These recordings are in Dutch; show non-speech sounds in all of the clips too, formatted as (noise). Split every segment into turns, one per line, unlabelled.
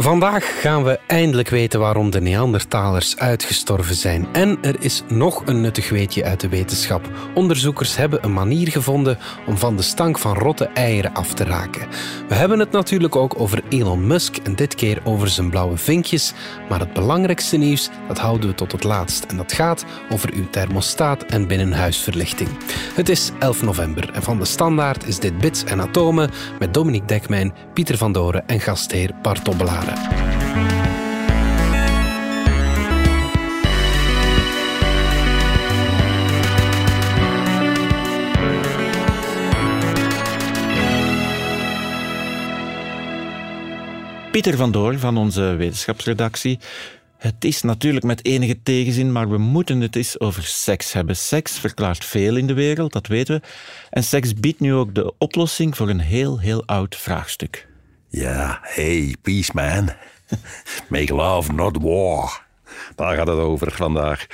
Vandaag gaan we eindelijk weten waarom de Neandertalers uitgestorven zijn. En er is nog een nuttig weetje uit de wetenschap. Onderzoekers hebben een manier gevonden om van de stank van rotte eieren af te raken. We hebben het natuurlijk ook over Elon Musk en dit keer over zijn blauwe vinkjes. Maar het belangrijkste nieuws, dat houden we tot het laatst. En dat gaat over uw thermostaat en binnenhuisverlichting. Het is 11 november en van de Standaard is dit Bits en Atomen met Dominique Dekmijn, Pieter van Doren en gastheer Bart
Pieter van Door van onze wetenschapsredactie. Het is natuurlijk met enige tegenzin, maar we moeten het eens over seks hebben. Seks verklaart veel in de wereld, dat weten we. En seks biedt nu ook de oplossing voor een heel, heel oud vraagstuk.
Ja, hey, peace man. (laughs) Make love, not war. Daar gaat het over vandaag.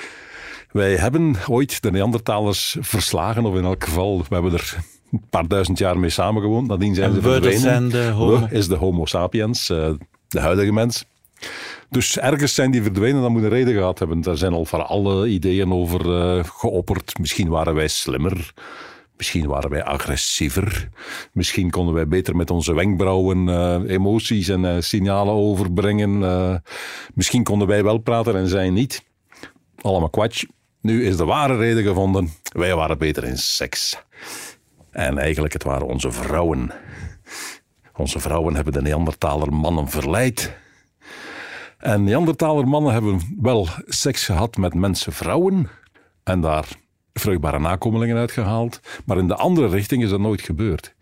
Wij hebben ooit de Neandertalers verslagen, of in elk geval, we hebben er een paar duizend jaar mee samengewoond. Nadien zijn
En
ze verdwenen.
zijn de homo.
We is de homo sapiens, eh, de huidige mens. Dus ergens zijn die verdwenen, dat moet een reden gehad hebben. Er zijn al van alle ideeën over eh, geopperd. Misschien waren wij slimmer. Misschien waren wij agressiever. Misschien konden wij beter met onze wenkbrauwen eh, emoties en eh, signalen overbrengen. Eh, misschien konden wij wel praten en zij niet. Allemaal kwatsch. Nu is de ware reden gevonden. Wij waren beter in seks. En eigenlijk, het waren onze vrouwen. Onze vrouwen hebben de Neandertaler mannen verleid. En Neandertaler mannen hebben wel seks gehad met mensenvrouwen. En daar vruchtbare nakomelingen uitgehaald. Maar in de andere richting is dat nooit gebeurd.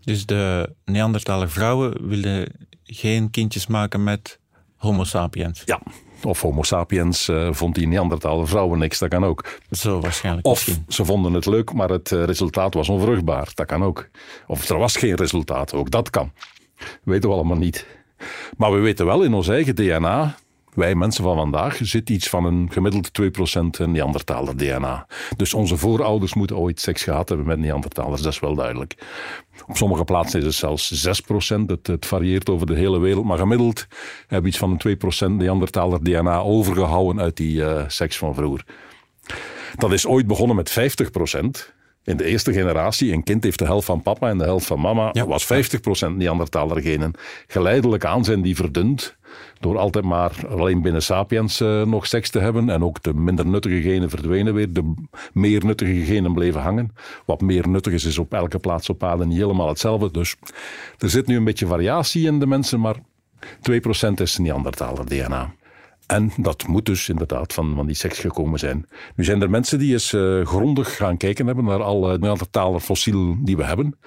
Dus de Neandertaler vrouwen willen geen kindjes maken met homo sapiens.
Ja, of homo sapiens eh, vond die Neandertaler vrouwen niks, dat kan ook.
Zo waarschijnlijk
Of
misschien.
ze vonden het leuk, maar het eh, resultaat was onvruchtbaar. Dat kan ook. Of er was geen resultaat, ook dat kan. weten we allemaal niet. Maar we weten wel in ons eigen DNA, wij mensen van vandaag, zit iets van een gemiddeld 2% Neandertaler DNA. Dus onze voorouders moeten ooit seks gehad hebben met Neandertalers, dat is wel duidelijk. Op sommige plaatsen is het zelfs 6%, het, het varieert over de hele wereld, maar gemiddeld hebben we iets van een 2% Neandertaler DNA overgehouden uit die eh, seks van vroeger. Dat is ooit begonnen met 50% In de eerste generatie, een kind heeft de helft van papa en de helft van mama,
Ja.
was 50% Neandertaler genen. Geleidelijk aan zijn die verdund door altijd maar alleen binnen sapiens eh, nog seks te hebben en ook de minder nuttige genen verdwenen weer. De meer nuttige genen bleven hangen. Wat meer nuttig is, is op elke plaats op aarde niet helemaal hetzelfde. Dus er zit nu een beetje variatie in de mensen, maar 2% is Neandertaler DNA. En dat moet dus inderdaad van, van die seks gekomen zijn. Nu zijn er mensen die eens eh, grondig gaan kijken hebben naar alle Neandertaler fossielen die we hebben.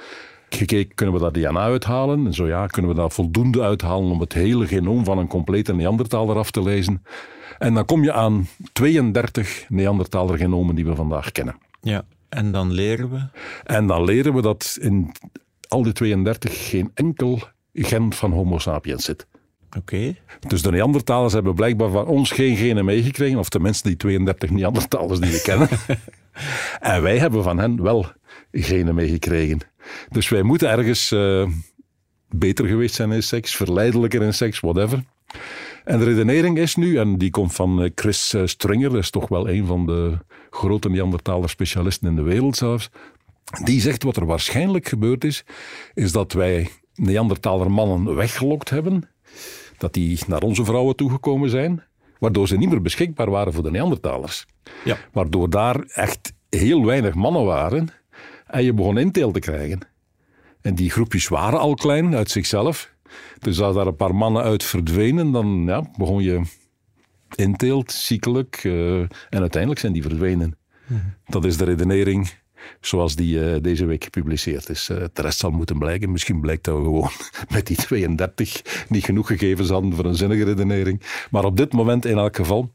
Gekeken, kunnen we daar DNA uithalen? En zo ja, kunnen we daar voldoende uithalen om het hele genoom van een complete Neandertaler af te lezen? En dan kom je aan 32 Neandertaler genomen die we vandaag kennen.
Ja. En dan leren we.
En dan leren we dat in al die 32 geen enkel gen van Homo sapiens zit.
Oké.
Dus de Neandertalers hebben blijkbaar van ons geen genen meegekregen, of tenminste die 32 Neandertalers die we kennen. (laughs) en wij hebben van hen wel genen meegekregen. Dus wij moeten ergens eh, beter geweest zijn in seks, verleidelijker in seks, whatever. En de redenering is nu, en die komt van eh, Chris eh, Stringer, dat is toch wel een van de grote Neandertaler specialisten in de wereld zelfs. Die zegt wat er waarschijnlijk gebeurd is, is dat wij Neandertaler mannen weggelokt hebben dat die naar onze vrouwen toegekomen zijn, waardoor ze niet meer beschikbaar waren voor de Neandertalers.
Ja.
Waardoor daar echt heel weinig mannen waren en je begon inteel te krijgen. En die groepjes waren al klein uit zichzelf. Dus als daar een paar mannen uit verdwenen, dan ja, begon je inteelt, ziekelijk. eh, en uiteindelijk zijn die verdwenen. Dat is de redenering zoals die eh, deze week gepubliceerd is. Eh, de rest zal moeten blijken. Misschien blijkt dat we gewoon (laughs) met die 32 niet genoeg gegevens hadden voor een zinnige redenering. Maar op dit moment in elk geval.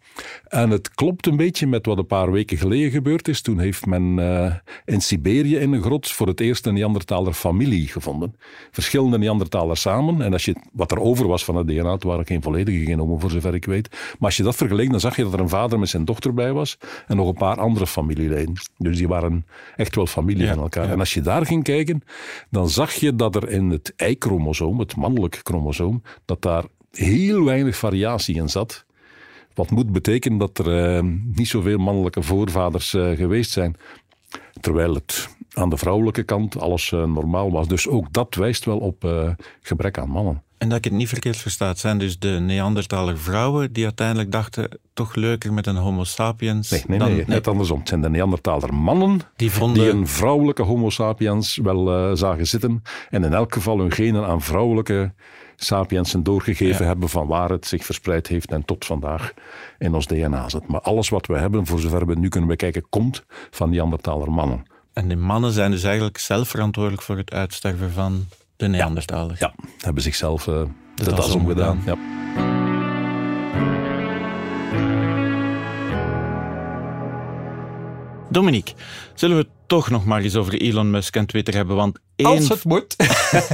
En het klopt een beetje met wat een paar weken geleden gebeurd is. Toen heeft men eh, in Siberië in een grot voor het eerst een Neandertaler familie gevonden. Verschillende Neandertalers samen. En als je, wat er over was van het DNA, het waren geen volledige genomen voor zover ik weet. Maar als je dat vergeleek, dan zag je dat er een vader met zijn dochter bij was. En nog een paar andere familieleden. Dus die waren echt wel familie
Ja,
van elkaar.
ja.
En als je daar ging kijken, dan zag je dat er in het Y-chromosoom, het mannelijk chromosoom, dat daar heel weinig variatie in zat. Wat moet betekenen dat er uh, niet zoveel mannelijke voorvaders uh, geweest zijn. Terwijl het aan de vrouwelijke kant alles uh, normaal was. Dus ook dat wijst wel op gebrek aan mannen.
En dat ik het niet verkeerd versta, het zijn dus de Neandertaler vrouwen die uiteindelijk dachten toch leuker met een homo sapiens.
Nee, nee, nee, net andersom. Het zijn de Neandertaler mannen die, vonden... die een vrouwelijke homo sapiens wel zagen zitten en in elk geval hun genen aan vrouwelijke sapiensen doorgegeven hebben van waar het zich verspreid heeft en tot vandaag in ons DNA zit. Maar alles wat we hebben, voor zover we nu kunnen bekijken, komt van Neandertaler mannen.
En die mannen zijn dus eigenlijk zelf verantwoordelijk voor het uitsterven van de Neandertalers?
Ja, ja hebben zichzelf uh, de, de das omgedaan. Ja.
Dominique, zullen we toch nog maar eens over Elon Musk en Twitter hebben? Want
één, Als het moet.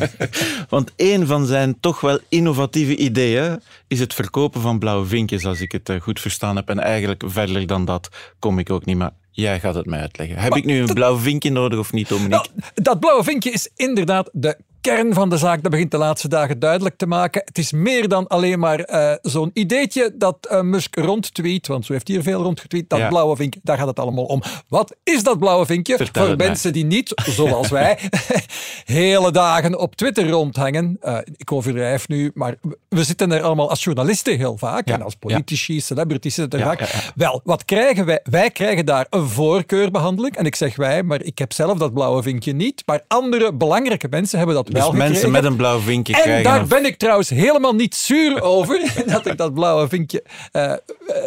(laughs)
want een van zijn toch wel innovatieve ideeën is het verkopen van blauwe vinkjes, als ik het eh, goed verstaan heb. En eigenlijk verder dan dat kom ik ook niet. Maar Jij gaat het mij uitleggen. Heb ik nu een blauw vinkje nodig of niet, Dominique?
Nou, dat blauwe vinkje is inderdaad de kern van de zaak, dat begint de laatste dagen duidelijk te maken. Het is meer dan alleen maar uh, zo'n ideetje dat uh, Musk rondtweet, want zo heeft hij er veel rondgetweet, dat blauwe vinkje, daar gaat het allemaal om. Wat is dat blauwe vinkje? Voor mensen die niet, zoals wij, (laughs) hele dagen op Twitter rondhangen. Uh, ik overdrijf nu, maar we zitten er allemaal als journalisten heel vaak, en als politici, celebrities zitten er vaak. Wel, wat krijgen wij? Wij krijgen daar een voorkeurbehandeling, en ik zeg wij, maar ik heb zelf dat blauwe vinkje niet, maar andere belangrijke mensen hebben dat
dus mensen met een blauw vinkje
en
krijgen.
En daar ben ik trouwens helemaal niet zuur over (laughs) dat ik dat blauwe vinkje. Uh,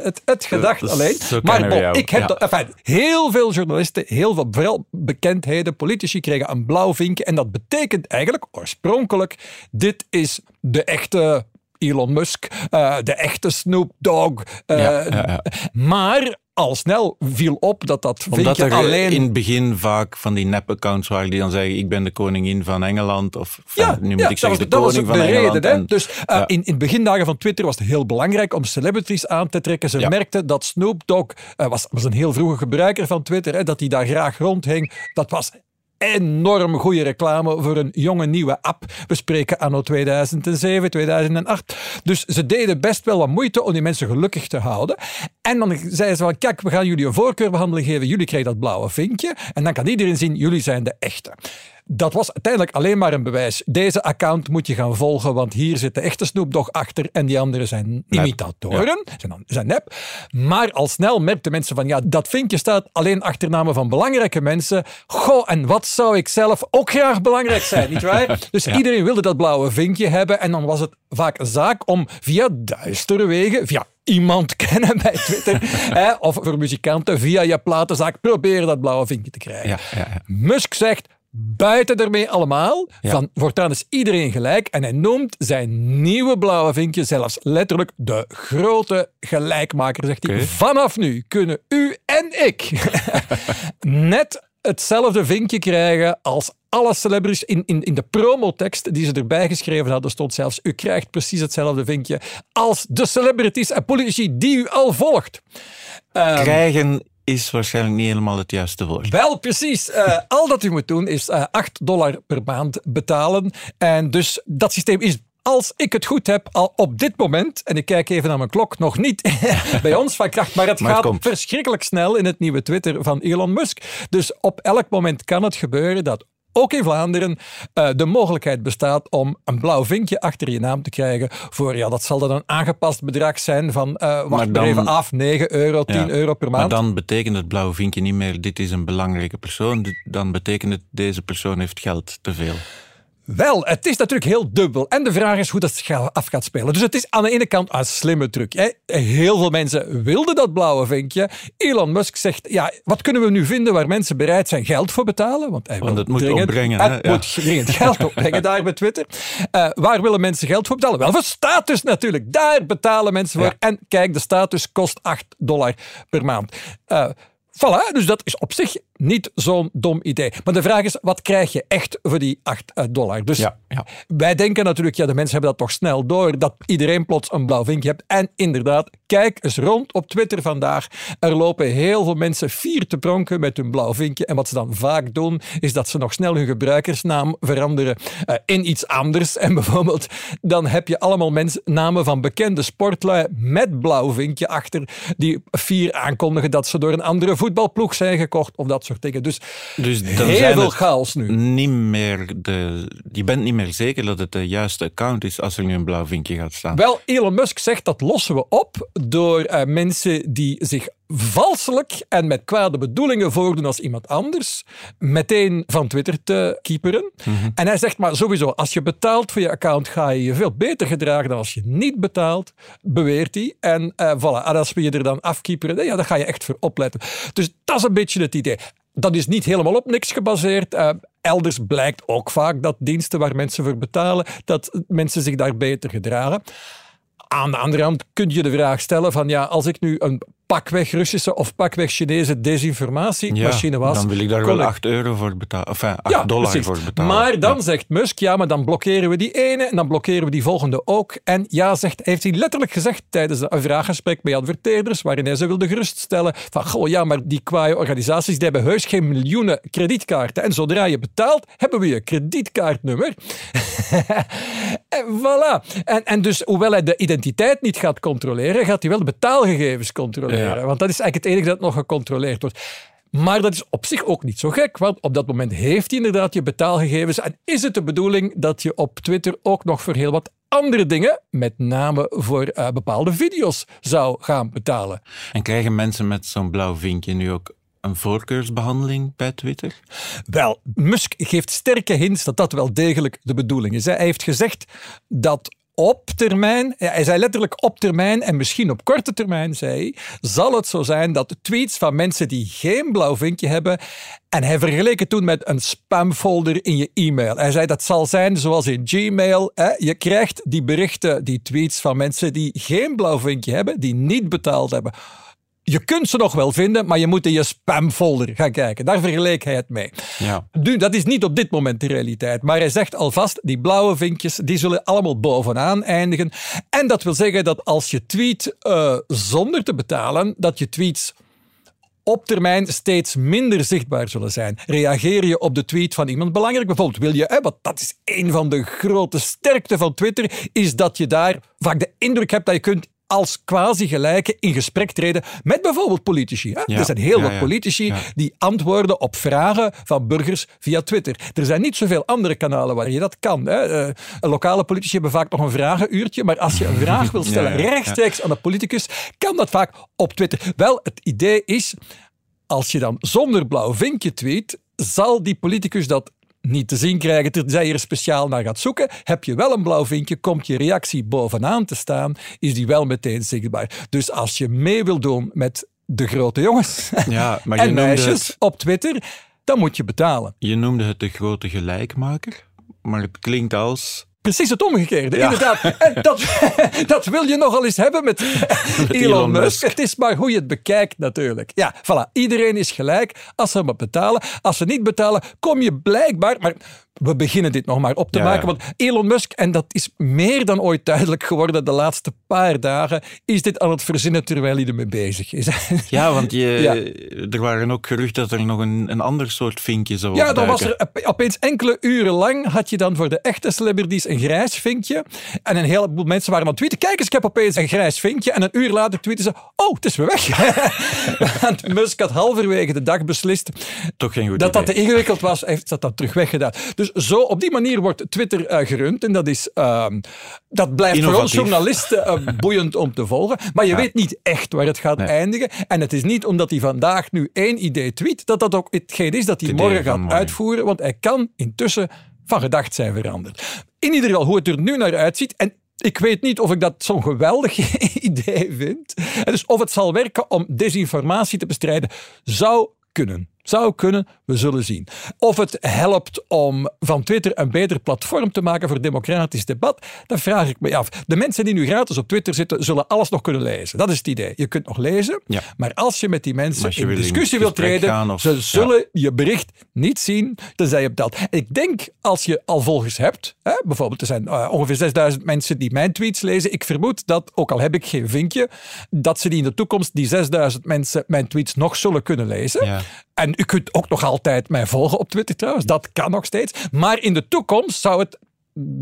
het, het gedacht alleen. Maar bon, ik heb dat, enfin, heel veel journalisten, heel veel vooral bekendheden, politici kregen een blauw vinkje. En dat betekent eigenlijk oorspronkelijk: dit is de echte Elon Musk, uh, de echte Snoop Dogg. Uh, ja, ja, ja. Maar al snel viel op dat dat
Omdat
er alleen...
in het begin vaak van die nep-accounts waren die dan zeggen ik ben de koningin van Engeland of ja, nu moet ik zeggen de koning van Engeland. Reden,
en, dus uh, ja. in, in begindagen van Twitter was het heel belangrijk om celebrities aan te trekken. Ze merkten dat Snoop Dogg, uh, was, was een heel vroege gebruiker van Twitter, hè, dat hij daar graag rondhing. Dat was enorm goede reclame voor een jonge nieuwe app. We spreken anno 2007, 2008. Dus ze deden best wel wat moeite om die mensen gelukkig te houden. En dan zeiden ze van, kijk, we gaan jullie een voorkeurbehandeling geven. Jullie krijgen dat blauwe vinkje. En dan kan iedereen zien, jullie zijn de echte. Dat was uiteindelijk alleen maar een bewijs. Deze account moet je gaan volgen, want hier zit de echte Snoop Dogg achter en die anderen zijn imitatoren, zijn, zijn nep. Maar al snel merkten mensen van, ja, dat vinkje staat alleen achter namen van belangrijke mensen. Goh, en wat zou ik zelf ook graag belangrijk zijn, nietwaar? (laughs) Dus iedereen wilde dat blauwe vinkje hebben en dan was het vaak een zaak om via duistere wegen, via iemand (laughs) kennen bij Twitter. (laughs) hè, of voor muzikanten via je platenzaak proberen dat blauwe vinkje te krijgen. Ja, ja, ja. Musk zegt, buiten ermee allemaal. Van, voortaan is iedereen gelijk. En hij noemt zijn nieuwe blauwe vinkje zelfs letterlijk de grote gelijkmaker. Zegt hij, vanaf nu kunnen u en ik (laughs) net hetzelfde vinkje krijgen als alle celebrities. In, in, in de promotekst die ze erbij geschreven hadden stond zelfs, u krijgt precies hetzelfde vinkje als de celebrities en politici die u al volgt.
Um, Krijgen is waarschijnlijk niet helemaal het juiste woord.
Wel, precies. Uh, al dat u moet doen is uh, eh, 8 dollar per maand betalen. En dus dat systeem is als ik het goed heb, al op dit moment, en ik kijk even naar mijn klok, nog niet (laughs) bij ons van kracht, maar het gaat verschrikkelijk snel in het nieuwe Twitter van Elon Musk. Dus op elk moment kan het gebeuren dat ook in Vlaanderen uh, de mogelijkheid bestaat om een blauw vinkje achter je naam te krijgen voor, ja, dat zal dan een aangepast bedrag zijn van, uh, wacht dan, even af, 9 euro, 10 euro per maand.
Maar dan betekent het blauwe vinkje niet meer, dit is een belangrijke persoon, dan betekent het, deze persoon heeft geld te veel.
Wel, het is natuurlijk heel dubbel. En de vraag is hoe dat af gaat spelen. Dus het is aan de ene kant een slimme truc. Hè? Heel veel mensen wilden dat blauwe vinkje. Elon Musk zegt, ja, wat kunnen we nu vinden waar mensen bereid zijn geld voor betalen?
Want, hij Want het moet dringend,
opbrengen. Het moet dringend geld (laughs) opbrengen daar bij Twitter. Uh, waar willen mensen geld voor betalen? Wel, voor status natuurlijk. Daar betalen mensen voor. En kijk, de status kost 8 dollar per maand. Uh, Voilà, dus dat is op zich niet zo'n dom idee. Maar de vraag is, wat krijg je echt voor die 8 dollar? Dus
Ja.
Wij denken natuurlijk, ja, de mensen hebben dat toch snel door, dat iedereen plots een blauw vinkje hebt. En inderdaad, kijk eens rond op Twitter vandaag. Er lopen heel veel mensen fier te pronken met hun blauw vinkje. En wat ze dan vaak doen, is dat ze nog snel hun gebruikersnaam veranderen uh, in iets anders. En (laughs) bijvoorbeeld, dan heb je allemaal mensen, namen van bekende sportlui met blauw vinkje achter, die fier aankondigen dat ze door een andere voetbalploeg zijn gekocht of dat soort dingen. Dus,
Dus dan
heel
zijn
veel chaos nu.
niet meer de, je bent niet meer zeker dat het de juiste account is als er nu een blauw vinkje gaat staan.
Wel, Elon Musk zegt dat lossen we op door eh, mensen die zich valselijk en met kwade bedoelingen voordoen als iemand anders, meteen van Twitter te keeperen. En hij zegt maar sowieso, als je betaalt voor je account, ga je je veel beter gedragen dan als je niet betaalt, beweert hij. En eh voilà, en als we je er dan afkeeperen, ja, dan ga je echt voor opletten. Dus dat is een beetje het idee. Dat is niet helemaal op niks gebaseerd. Eh, elders blijkt ook vaak dat diensten waar mensen voor betalen, dat mensen zich daar beter gedragen. Aan de andere kant kun je de vraag stellen van ja, als ik nu een pakweg Russische of pakweg Chinese desinformatiemachine was.
dan wil ik daar wel 8 euro voor betalen. Enfin, 8 dollar
precies.
voor betalen.
Maar dan
Ja.
zegt Musk, ja, maar dan blokkeren we die ene en dan blokkeren we die volgende ook. En ja, zegt, heeft hij letterlijk gezegd tijdens een vraaggesprek bij adverteerders, waarin hij ze wilde geruststellen van, goh, ja, maar die kwaaie organisaties, die hebben heus geen miljoenen kredietkaarten. En zodra je betaalt, hebben we je kredietkaartnummer. (laughs) en voilà. En, en dus, hoewel hij de identiteit niet gaat controleren, gaat hij wel de betaalgegevens controleren.
Ja.
Want dat is eigenlijk het enige dat nog gecontroleerd wordt. Maar dat is op zich ook niet zo gek, want op dat moment heeft hij inderdaad je betaalgegevens. En is het de bedoeling dat je op Twitter ook nog voor heel wat andere dingen, met name voor eh, bepaalde video's, zou gaan betalen?
En krijgen mensen met zo'n blauw vinkje nu ook een voorkeursbehandeling bij Twitter?
Wel, Musk geeft sterke hints dat dat wel degelijk de bedoeling is. Hij heeft gezegd dat op termijn, hij zei letterlijk op termijn en misschien op korte termijn, zei hij, zal het zo zijn dat tweets van mensen die geen blauw vinkje hebben, en hij vergeleek het toen met een spamfolder in je e-mail. Hij zei dat zal zijn zoals in Gmail. Hè? Je krijgt die berichten, die tweets van mensen die geen blauw vinkje hebben, die niet betaald hebben. Je kunt ze nog wel vinden, maar je moet in je spamfolder gaan kijken. Daar vergeleek hij het mee.
Ja.
Nu, dat is niet op dit moment de realiteit. Maar hij zegt alvast, die blauwe vinkjes, die zullen allemaal bovenaan eindigen. En dat wil zeggen dat als je tweet eh, zonder te betalen, dat je tweets op termijn steeds minder zichtbaar zullen zijn. Reageer je op de tweet van iemand belangrijk? Bijvoorbeeld wil je, hè, want dat is een van de grote sterkte van Twitter, is dat je daar vaak de indruk hebt dat je kunt als quasi-gelijke in gesprek treden met bijvoorbeeld politici. Hè?
Ja,
Er zijn heel
ja,
wat politici
ja.
die antwoorden op vragen van burgers via Twitter. Er zijn niet zoveel andere kanalen waar je dat kan. Hè. Eh, lokale politici hebben vaak nog een vragenuurtje, maar als je een vraag (laughs) wil stellen rechtstreeks aan de politicus, kan dat vaak op Twitter. Wel, het idee is, als je dan zonder blauw vinkje tweet, zal die politicus dat niet te zien krijgen, tenzij je er speciaal naar gaat zoeken. Heb je wel een blauw vinkje, komt je reactie bovenaan te staan, is die wel meteen zichtbaar. Dus als je mee wil doen met de grote jongens (laughs)
Ja, maar
en meisjes
het,
op Twitter, dan moet je betalen.
je noemde het de grote gelijkmaker, maar het klinkt als...
Precies het omgekeerde,
Ja.
inderdaad. En dat, (laughs) dat wil je nogal eens hebben (laughs) met, Elon,
Elon
Musk.
Musk.
Het is maar hoe je het bekijkt natuurlijk. Ja, voilà. Iedereen is gelijk als ze maar betalen. Als ze niet betalen, kom je blijkbaar... Maar we beginnen dit nog maar op te
Ja,
maken. Want Elon Musk, en dat is meer dan ooit duidelijk geworden de laatste paar dagen, is dit aan het verzinnen terwijl hij ermee bezig is. (laughs)
Ja, want je,
Ja.
er waren ook geruchten dat er nog een, een ander soort vinkje zou
Ja, dan was er op- opeens enkele uren lang had je dan voor de echte celebrities een grijs vinkje. En een heleboel mensen waren aan het tweeten. Kijk eens, ik heb opeens een grijs vinkje. En een uur later tweeten ze, oh, het is weer weg. (laughs) Want Musk had halverwege de dag beslist
Toch geen goed
dat dat te
idee.
ingewikkeld was, heeft dat dan terug weggedaan. Dus zo, op die manier wordt Twitter eh, gerund. En dat, is, ehm, dat blijft voor ons journalisten eh, (laughs) boeiend om te volgen. Maar je weet niet echt waar het gaat
Nee.
eindigen. En het is niet omdat hij vandaag nu één idee tweet, dat dat ook hetgeen is dat hij morgen gaat
morgen.
uitvoeren. Want hij kan intussen van gedacht zijn veranderd. In ieder geval, hoe het er nu naar uitziet. En ik weet niet of ik dat zo'n geweldig (laughs) idee vind. En dus of het zal werken om desinformatie te bestrijden, zou kunnen. Zou kunnen, we zullen zien. Of het helpt om van Twitter een beter platform te maken voor democratisch debat, dat vraag ik me af. De mensen die nu gratis op Twitter zitten, zullen alles nog kunnen lezen. Dat is het idee. Je kunt nog lezen,
Ja.
maar als je met die mensen in
wil
discussie wilt treden,
of-
ze
ja.
zullen je bericht niet zien tenzij je betaalt. Ik denk, als je al volgers hebt, hè, bijvoorbeeld er zijn eh, ongeveer 6000 mensen die mijn tweets lezen, ik vermoed dat, ook al heb ik geen vinkje, dat ze die in de toekomst, die 6000 mensen, mijn tweets nog zullen kunnen lezen.
Ja.
En u kunt ook nog altijd mij volgen op Twitter trouwens, dat kan nog steeds. Maar in de toekomst zou het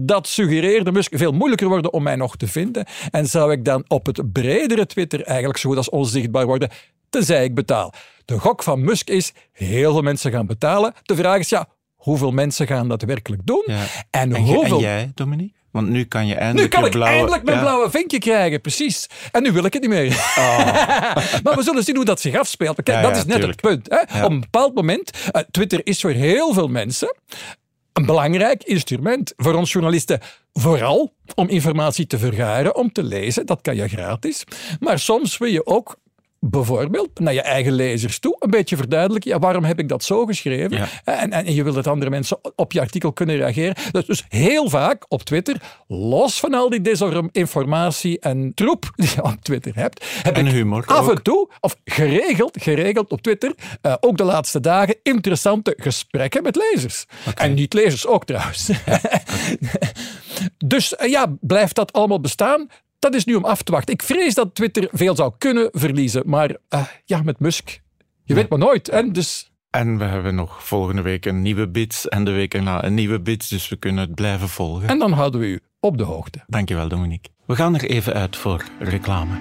dat suggereerde Musk veel moeilijker worden om mij nog te vinden. En zou ik dan op het bredere Twitter eigenlijk zo goed als onzichtbaar worden, tenzij ik betaal. De gok van Musk is, heel veel mensen gaan betalen. De vraag is, ja, hoeveel mensen gaan dat werkelijk doen?
Ja.
En,
En,
hoeveel...
en jij, Dominique? Want nu kan je
Nu
eindelijk
kan ik
blauwe...
eindelijk mijn
ja.
blauwe vinkje krijgen, precies. En nu wil ik het niet meer. (laughs) maar we zullen zien hoe dat zich afspeelt. Maar Kijk,
Oh. Ja,
dat
ja,
is net
tuurlijk.
het punt. Hè? Op een bepaald moment, eh, Twitter is voor heel veel mensen een belangrijk instrument. Voor ons journalisten vooral om informatie te vergaren, om te lezen. Dat kan je gratis. Maar soms wil je ook bijvoorbeeld naar je eigen lezers toe een beetje verduidelijken. Ja, waarom heb ik dat zo geschreven?
Ja.
En, en, en je wil dat andere mensen op je artikel kunnen reageren. Dus, dus heel vaak op Twitter, los van al die desinformatie en troep (laughs) die je op Twitter hebt, heb
En
ik
humor
af
ook.
en toe, of geregeld, geregeld op Twitter, eh, ook de laatste dagen, interessante gesprekken met lezers. En niet-lezers ook trouwens. (laughs) dus eh, ja, blijft dat allemaal bestaan? Dat is nu om af te wachten. Ik vrees dat Twitter veel zou kunnen verliezen, maar eh, ja, met Musk. Je weet maar nooit. Hè? Dus
En we hebben nog volgende week een nieuwe bits en de week erna een nieuwe bits, dus we kunnen het blijven volgen.
En dan houden we u op de hoogte.
Dankjewel, Dominique. We gaan er even uit voor reclame.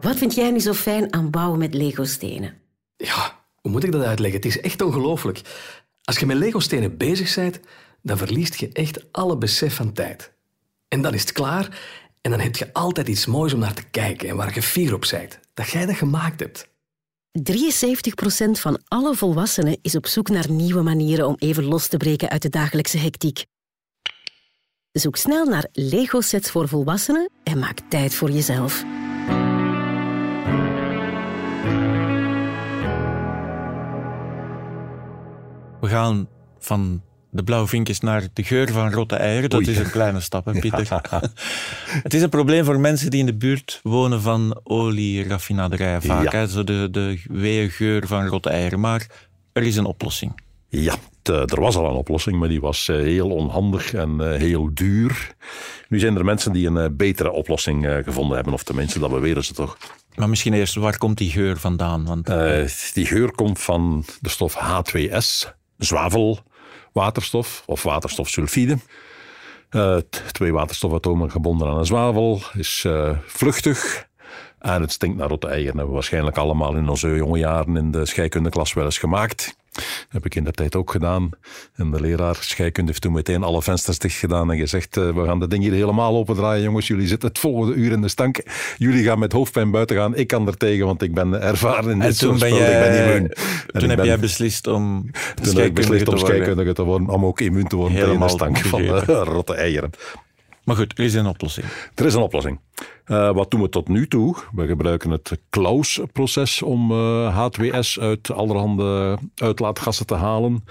Wat vind jij nu zo fijn aan bouwen met Lego-stenen?
Ja, hoe moet ik dat uitleggen? Het is echt ongelooflijk. Als je met Lego-stenen bezig bent, dan verliest je echt alle besef van tijd. En dan is het klaar en dan heb je altijd iets moois om naar te kijken en waar je fier op bent. Dat jij dat gemaakt hebt.
73% van alle volwassenen is op zoek naar nieuwe manieren om even los te breken uit de dagelijkse hectiek. Zoek snel naar Lego-sets voor volwassenen en maak tijd voor jezelf.
Gaan van de blauwe vinkjes naar de geur van rotte eieren. Dat
Oei.
is een kleine stap, hè, (laughs) Pieter? het is een probleem voor mensen die in de buurt wonen van olieraffinaderijen vaak.
Ja.
Hè? Zo de, de weeë geur van rotte eieren. Maar er is een oplossing.
Ja, er was al een oplossing, maar die was eh, heel onhandig en eh, heel duur. Nu zijn er mensen die een eh, betere oplossing gevonden hebben, of tenminste, dat beweren ze toch.
Maar misschien eerst, waar komt die geur vandaan? Want
die geur komt van de stof H2S, zwavelwaterstof of waterstofsulfide. Eh, twee waterstofatomen gebonden aan een zwavel, is eh, vluchtig en het stinkt naar rotte eieren. Hebben we waarschijnlijk allemaal in onze jonge jaren in de scheikundeklas wel eens gemaakt. Heb ik in de tijd ook gedaan. En de leraar scheikunde heeft toen meteen alle vensters dicht gedaan en gezegd: eh, We gaan de ding hier helemaal opendraaien, jongens. Jullie zitten het volgende uur in de stank. Jullie gaan met hoofdpijn buiten gaan. Ik kan er tegen, want ik ben ervaren in
en
dit
toen,
soort
ben.
Ik ben
jij,
immuun. En
toen heb
ben-
jij beslist om
toen
scheikundige
beslist om
te worden.
scheikundige te worden, om ook immuun te worden tegen de stank van
begrepen.
rotte eieren.
Maar goed, er is een oplossing.
Er is een oplossing. Eh, wat doen we tot nu toe? We gebruiken het Klaus-proces om eh, H2S uit allerhande uitlaatgassen te halen.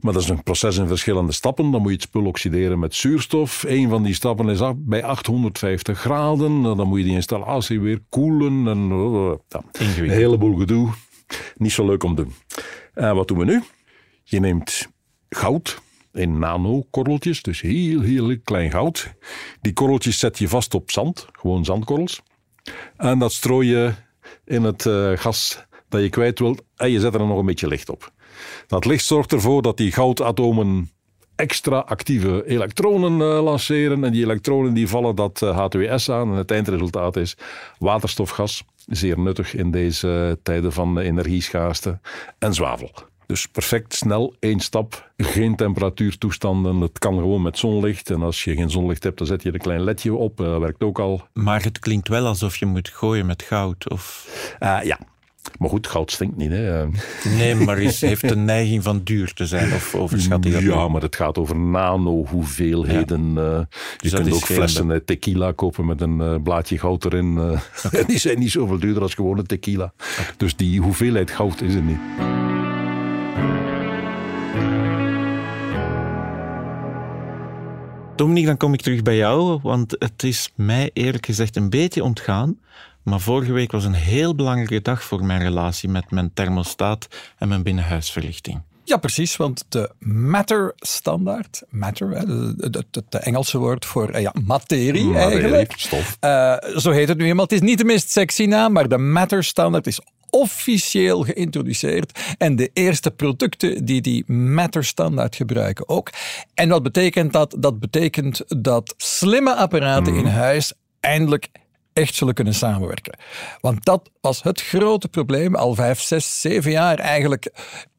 Maar dat is een proces in verschillende stappen. Dan moet je het spul oxideren met zuurstof. Een van die stappen is bij 850 graden. Dan moet je die installatie weer koelen. En, eh, ja, een heleboel gedoe. Niet zo leuk om te doen. Wat doen we nu? Je neemt goud in nanokorreltjes, dus heel, heel klein goud. Die korreltjes zet je vast op zand, gewoon zandkorrels. En dat strooi je in het eh, gas dat je kwijt wilt en je zet er nog een beetje licht op. Dat licht zorgt ervoor dat die goudatomen extra actieve elektronen eh, lanceren. En die elektronen die vallen dat eh, H2S aan. En het eindresultaat is waterstofgas. Zeer nuttig in deze tijden van energieschaarste. En zwavel. Dus perfect snel, één stap. Geen temperatuurtoestanden. Het kan gewoon met zonlicht. En als je geen zonlicht hebt, dan zet je er een klein ledje op. Eh, Dat werkt ook al.
Maar het klinkt wel alsof je moet gooien met goud. Of...
Eh, ja. Maar goed, goud stinkt niet. Hè.
Nee, maar is, heeft de neiging van duur te zijn, of overschat hij dat?
Ja,
niet?
maar het gaat over nano-hoeveelheden. eh. je
Dus
kunt ook flessen tequila kopen met een blaadje goud erin. (laughs) die zijn niet zoveel duurder als gewone tequila. Dus die hoeveelheid goud is er niet.
Dominique, dan kom ik terug bij jou, want het is mij eerlijk gezegd een beetje ontgaan. Maar vorige week was een heel belangrijke dag voor mijn relatie met mijn thermostaat en mijn binnenhuisverlichting.
Ja, precies, want de Matter-standaard, Matter, hè, het het- het Engelse woord voor eh, ja, materie eigenlijk,
eigenlijk, stof.
Eh, zo heet het nu eenmaal. Het is niet de meest sexy naam, maar de Matter-standaard is officieel geïntroduceerd. En de eerste producten die die Matter-standaard gebruiken ook. En wat betekent dat? Dat betekent dat slimme apparaten in huis eindelijk echt zullen kunnen samenwerken. Want dat was het grote probleem. Al vijf, zes, zeven jaar eigenlijk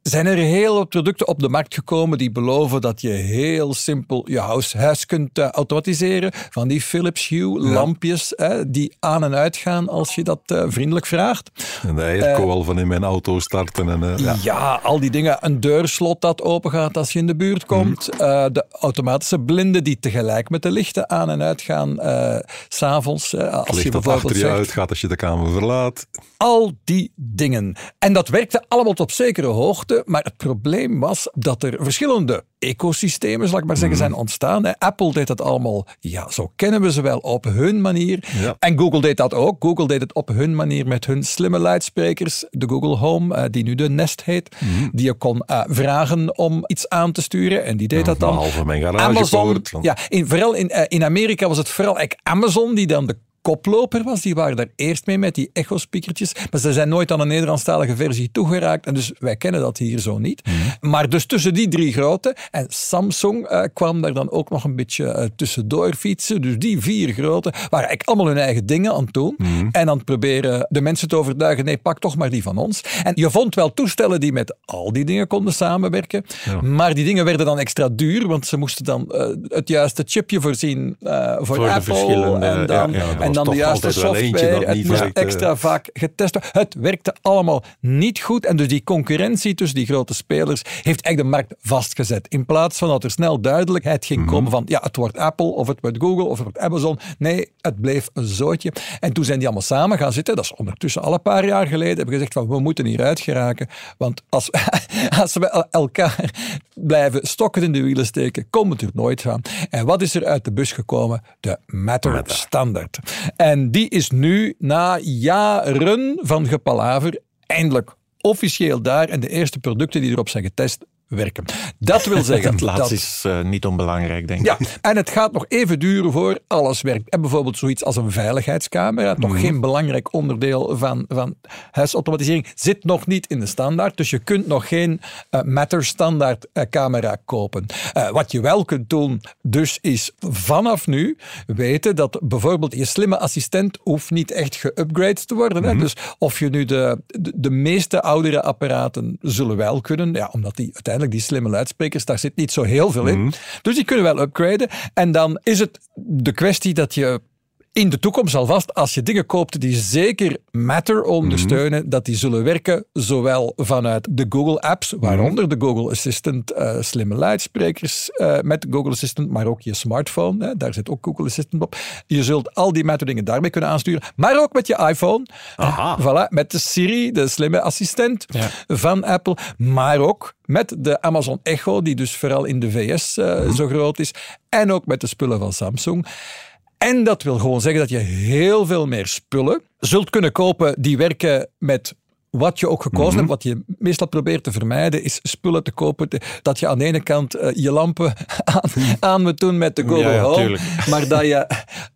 zijn er heel wat producten op de markt gekomen die beloven dat je heel simpel je huis, huis kunt eh, automatiseren. Van die Philips Hue lampjes hè, die aan en uit gaan als je dat eh, vriendelijk vraagt.
En de eierkool van in mijn auto starten. En, eh, ja.
Ja, al die dingen. Een deurslot dat open gaat als je in de buurt komt. Eh, de automatische blinden die tegelijk met de lichten aan en uit gaan. eh, s S'avonds, eh, als je
dat achter je
zegt,
uitgaat als je de kamer verlaat.
al die dingen. En dat werkte allemaal tot zekere hoogte, maar het probleem was dat er verschillende ecosystemen, zal ik maar zeggen, zijn ontstaan. Apple deed dat allemaal, ja, zo kennen we ze wel, op hun manier.
Ja.
En Google deed dat ook. Google deed het op hun manier met hun slimme luidsprekers, de Google Home, eh, die nu de Nest heet, die je kon eh, vragen om iets aan te sturen en die deed dat dan.
Behalve mijn
Amazon, ja, in, vooral in, eh, in Amerika was het vooral Amazon die dan de koploper was. Die waren daar eerst mee met die echo-speakertjes. Maar ze zijn nooit aan een Nederlandstalige versie toegeraakt. En dus wij kennen dat hier zo niet.
Mhm.
Maar dus tussen die drie grote. En Samsung eh, kwam daar dan ook nog een beetje eh, tussendoor fietsen. Dus die vier grote waren eigenlijk allemaal hun eigen dingen aan het doen.
Mhm.
En aan het proberen de mensen te overtuigen. Nee, pak toch maar die van ons. En je vond wel toestellen die met al die dingen konden samenwerken. Maar die dingen werden dan extra duur. Want ze moesten dan eh, het juiste chipje voorzien voor,
Voor de
Apple.
verschillende-
en dan,
ja,
en dan de juiste software. Het
niet
moest
werkte.
extra vaak getest worden. Het werkte allemaal niet goed. En dus die concurrentie tussen die grote spelers heeft echt de markt vastgezet. In plaats van dat er snel duidelijkheid ging
Mhm.
komen van ja, het wordt Apple of het wordt Google of het wordt Amazon. Nee, het bleef een zootje. En toen zijn die allemaal samen gaan zitten. Dat is ondertussen al een paar jaar geleden. Hebben gezegd van we moeten hieruit geraken. Want als, (laughs) als we el- elkaar blijven stokken in de wielen steken, komt het er nooit van. En wat is er uit de bus gekomen? De Matter, Standard. En die is nu na jaren van gepalaver eindelijk officieel daar. En de eerste producten die erop zijn getest werken. Dat wil (laughs) zeggen
Het laatste
dat
is eh, niet onbelangrijk, denk ik.
ja, en het gaat nog even duren voor alles werkt. En bijvoorbeeld zoiets als een veiligheidscamera, nog geen belangrijk onderdeel van, van huisautomatisering, zit nog niet in de standaard. Dus je kunt nog geen eh, Matter standaard eh, camera kopen. Wat je wel kunt doen, dus is vanaf nu weten dat bijvoorbeeld je slimme assistent hoeft niet echt geupgrade te worden. Hè? Dus of je nu de, de, de meeste oudere apparaten zullen wel kunnen, ja, omdat die uiteindelijk die slimme luidsprekers, daar zit niet zo heel veel in. Dus die kunnen wel upgraden. En dan is het de kwestie dat je in de toekomst alvast, als je dingen koopt die zeker Matter ondersteunen, dat die zullen werken zowel vanuit de Google apps, waaronder de Google Assistant, eh, slimme luidsprekers eh, met Google Assistant, maar ook je smartphone, hè, daar zit ook Google Assistant op. Je zult al die Matter dingen daarmee kunnen aansturen, maar ook met je iPhone.
Aha.
Voilà, met de Siri, de slimme assistent van Apple, maar ook met de Amazon Echo, die dus vooral in de VS eh, zo groot is, en ook met de spullen van Samsung. En dat wil gewoon zeggen dat je heel veel meer spullen zult kunnen kopen die werken met wat je ook gekozen
Mhm.
hebt. Wat je meestal probeert te vermijden, is spullen te kopen te- dat je aan de ene kant eh, je lampen (laughs) aan, aan moet doen met de Google
Ja, ja,
Home,
tuurlijk. (laughs)
maar dat je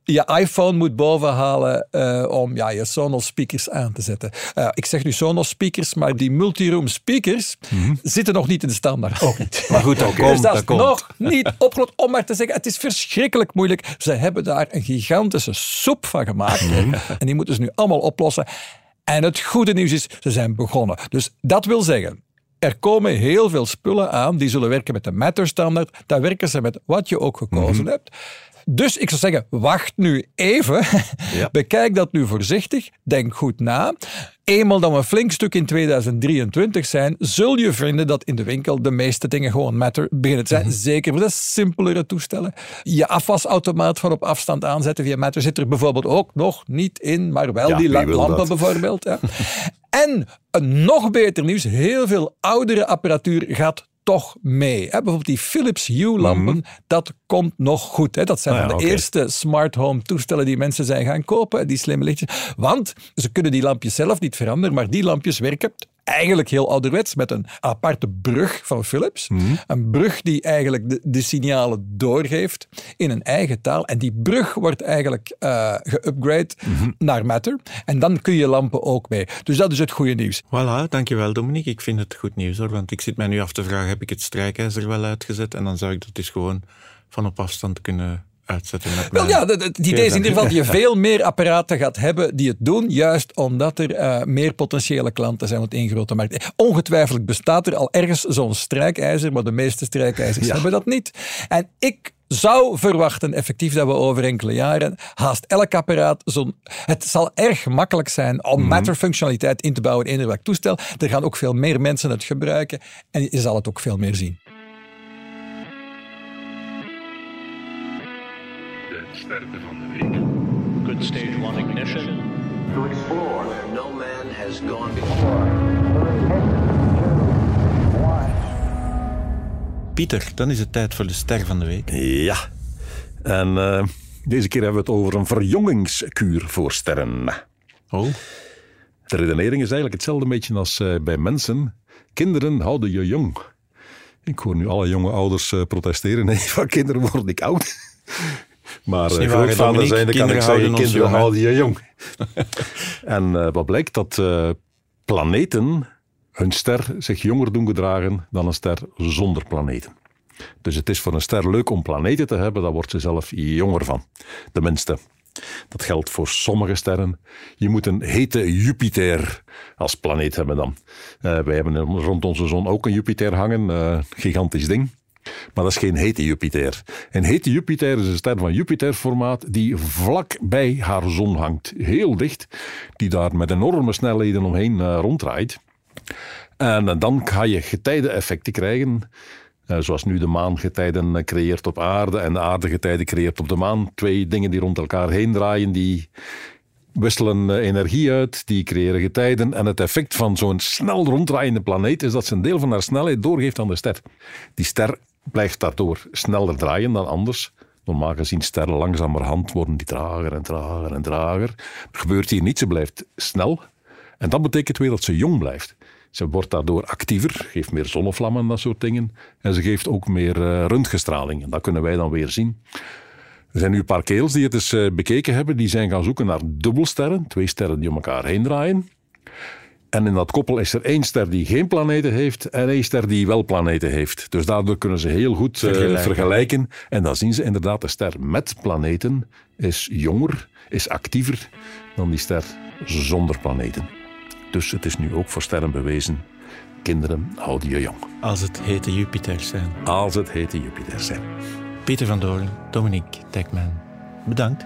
je iPhone moet bovenhalen eh, om ja, je Sonos speakers aan te zetten. Eh, ik zeg nu Sonos speakers, maar die multiroom speakers zitten nog niet in de standaard. Ook niet. (laughs)
Maar goed, dat
Dus
komt.
dat
dat
is
komt.
nog niet opgelost. Om maar te zeggen, het is verschrikkelijk moeilijk. Ze hebben daar een gigantische soep van gemaakt. En die moeten ze nu allemaal oplossen. En het goede nieuws is, ze zijn begonnen. Dus dat wil zeggen, er komen heel veel spullen aan die zullen werken met de Matter-standaard. Daar werken ze met wat je ook gekozen hebt. Dus ik zou zeggen, wacht nu even. (laughs) Bekijk dat nu voorzichtig. Denk goed na. Eenmaal dat we een flink stuk in 2023 zijn, zul je vinden dat in de winkel de meeste dingen gewoon Matter beginnen te zijn.
Mhm.
Zeker voor de simpelere toestellen. Je afwasautomaat van op afstand aanzetten via Matter zit er bijvoorbeeld ook nog niet in, maar wel
Ja,
die lampen
dat?
bijvoorbeeld. Ja. (laughs) en een nog beter nieuws, heel veel oudere apparatuur gaat toch mee. Hè, Bijvoorbeeld die Philips Hue-lampen, dat komt nog goed. Hè. Dat zijn
Mhm. Ah
van
ja,
de eerste smart home toestellen die mensen zijn gaan kopen, die slimme lichtjes. Want ze kunnen die lampjes zelf niet veranderen, maar die lampjes werken eigenlijk heel ouderwets met een aparte brug van Philips.
Mhm.
Een brug die eigenlijk de, de signalen doorgeeft in een eigen taal. En die brug wordt eigenlijk eh geupgrade
Mhm.
naar Matter. En dan kun je lampen ook mee. Dus dat is het goede nieuws.
Voilà, dankjewel Dominique. Ik vind het goed nieuws hoor, want ik zit mij nu af te vragen, heb ik het strijkijzer wel uitgezet? En dan zou ik dat dus gewoon van op afstand kunnen
Wel ja, het idee is in ieder geval dat je (laughs) veel meer apparaten gaat hebben die het doen, juist omdat er eh, meer potentiële klanten zijn op één grote markt. Ongetwijfeld bestaat er al ergens zo'n strijkijzer, maar de meeste strijkijzers
Ja.
hebben dat niet. En ik zou verwachten, effectief, dat we over enkele jaren haast elk apparaat zo'n... Het zal erg makkelijk zijn om matter-functionaliteit in te bouwen in welk toestel. Er gaan ook veel meer mensen het gebruiken en je zal het ook veel meer zien.
Van de week.
Good stage one ignition.
To explore where no man has gone before.
Pieter, dan is het tijd voor de ster van de week.
Ja. En eh, deze keer hebben we het over een verjongingskuur voor sterren.
Oh,
De redenering is eigenlijk hetzelfde beetje als eh, bij mensen. Kinderen houden je jong. Ik hoor nu alle jonge ouders eh, protesteren. (laughs) Nee, van kinderen word ik oud. Maar uh,
waar,
grootvader zijn, dan kan ik zeggen, kinderen houden je jong. (laughs) en eh, wat blijkt? Dat eh, planeten hun ster zich jonger doen gedragen dan een ster zonder planeten. Dus het is voor een ster leuk om planeten te hebben, daar wordt ze zelf jonger van. Tenminste, dat geldt voor sommige sterren. Je moet een hete Jupiter als planeet hebben dan. Eh, wij hebben rond onze zon ook een Jupiter hangen, eh, gigantisch ding. Maar dat is geen hete Jupiter. Een hete Jupiter is een ster van Jupiter-formaat die vlak bij haar zon hangt. Heel dicht. Die daar met enorme snelheden omheen eh, ronddraait. En eh, dan ga je getijdeneffecten krijgen. Eh, zoals nu de maan getijden creëert op aarde en de aarde getijden creëert op de maan. Twee dingen die rond elkaar heen draaien, die wisselen energie uit, die creëren getijden. En het effect van zo'n snel ronddraaiende planeet is dat ze een deel van haar snelheid doorgeeft aan de ster. Die ster blijft daardoor sneller draaien dan anders. Normaal gezien sterren langzamerhand worden die trager en trager en trager. Er gebeurt hier niet, ze blijft snel. En dat betekent weer dat ze jong blijft. Ze wordt daardoor actiever, geeft meer zonnevlammen en dat soort dingen. En ze geeft ook meer eh, röntgenstraling. En dat kunnen wij dan weer zien. Er zijn nu een paar kerels die het eens eh, bekeken hebben. Die zijn gaan zoeken naar dubbelsterren. Twee sterren die om elkaar heen draaien. En in dat koppel is er één ster die geen planeten heeft en één ster die wel planeten heeft. Dus daardoor kunnen ze heel goed eh,
Vergelijken.
vergelijken. En dan zien ze inderdaad de ster met planeten is jonger, is actiever dan die ster zonder planeten. Dus het is nu ook voor sterren bewezen. Kinderen houden je jong.
als het hete Jupiters zijn.
Als het hete Jupiter zijn.
Pieter van Doorn, Dominique Dekman, bedankt.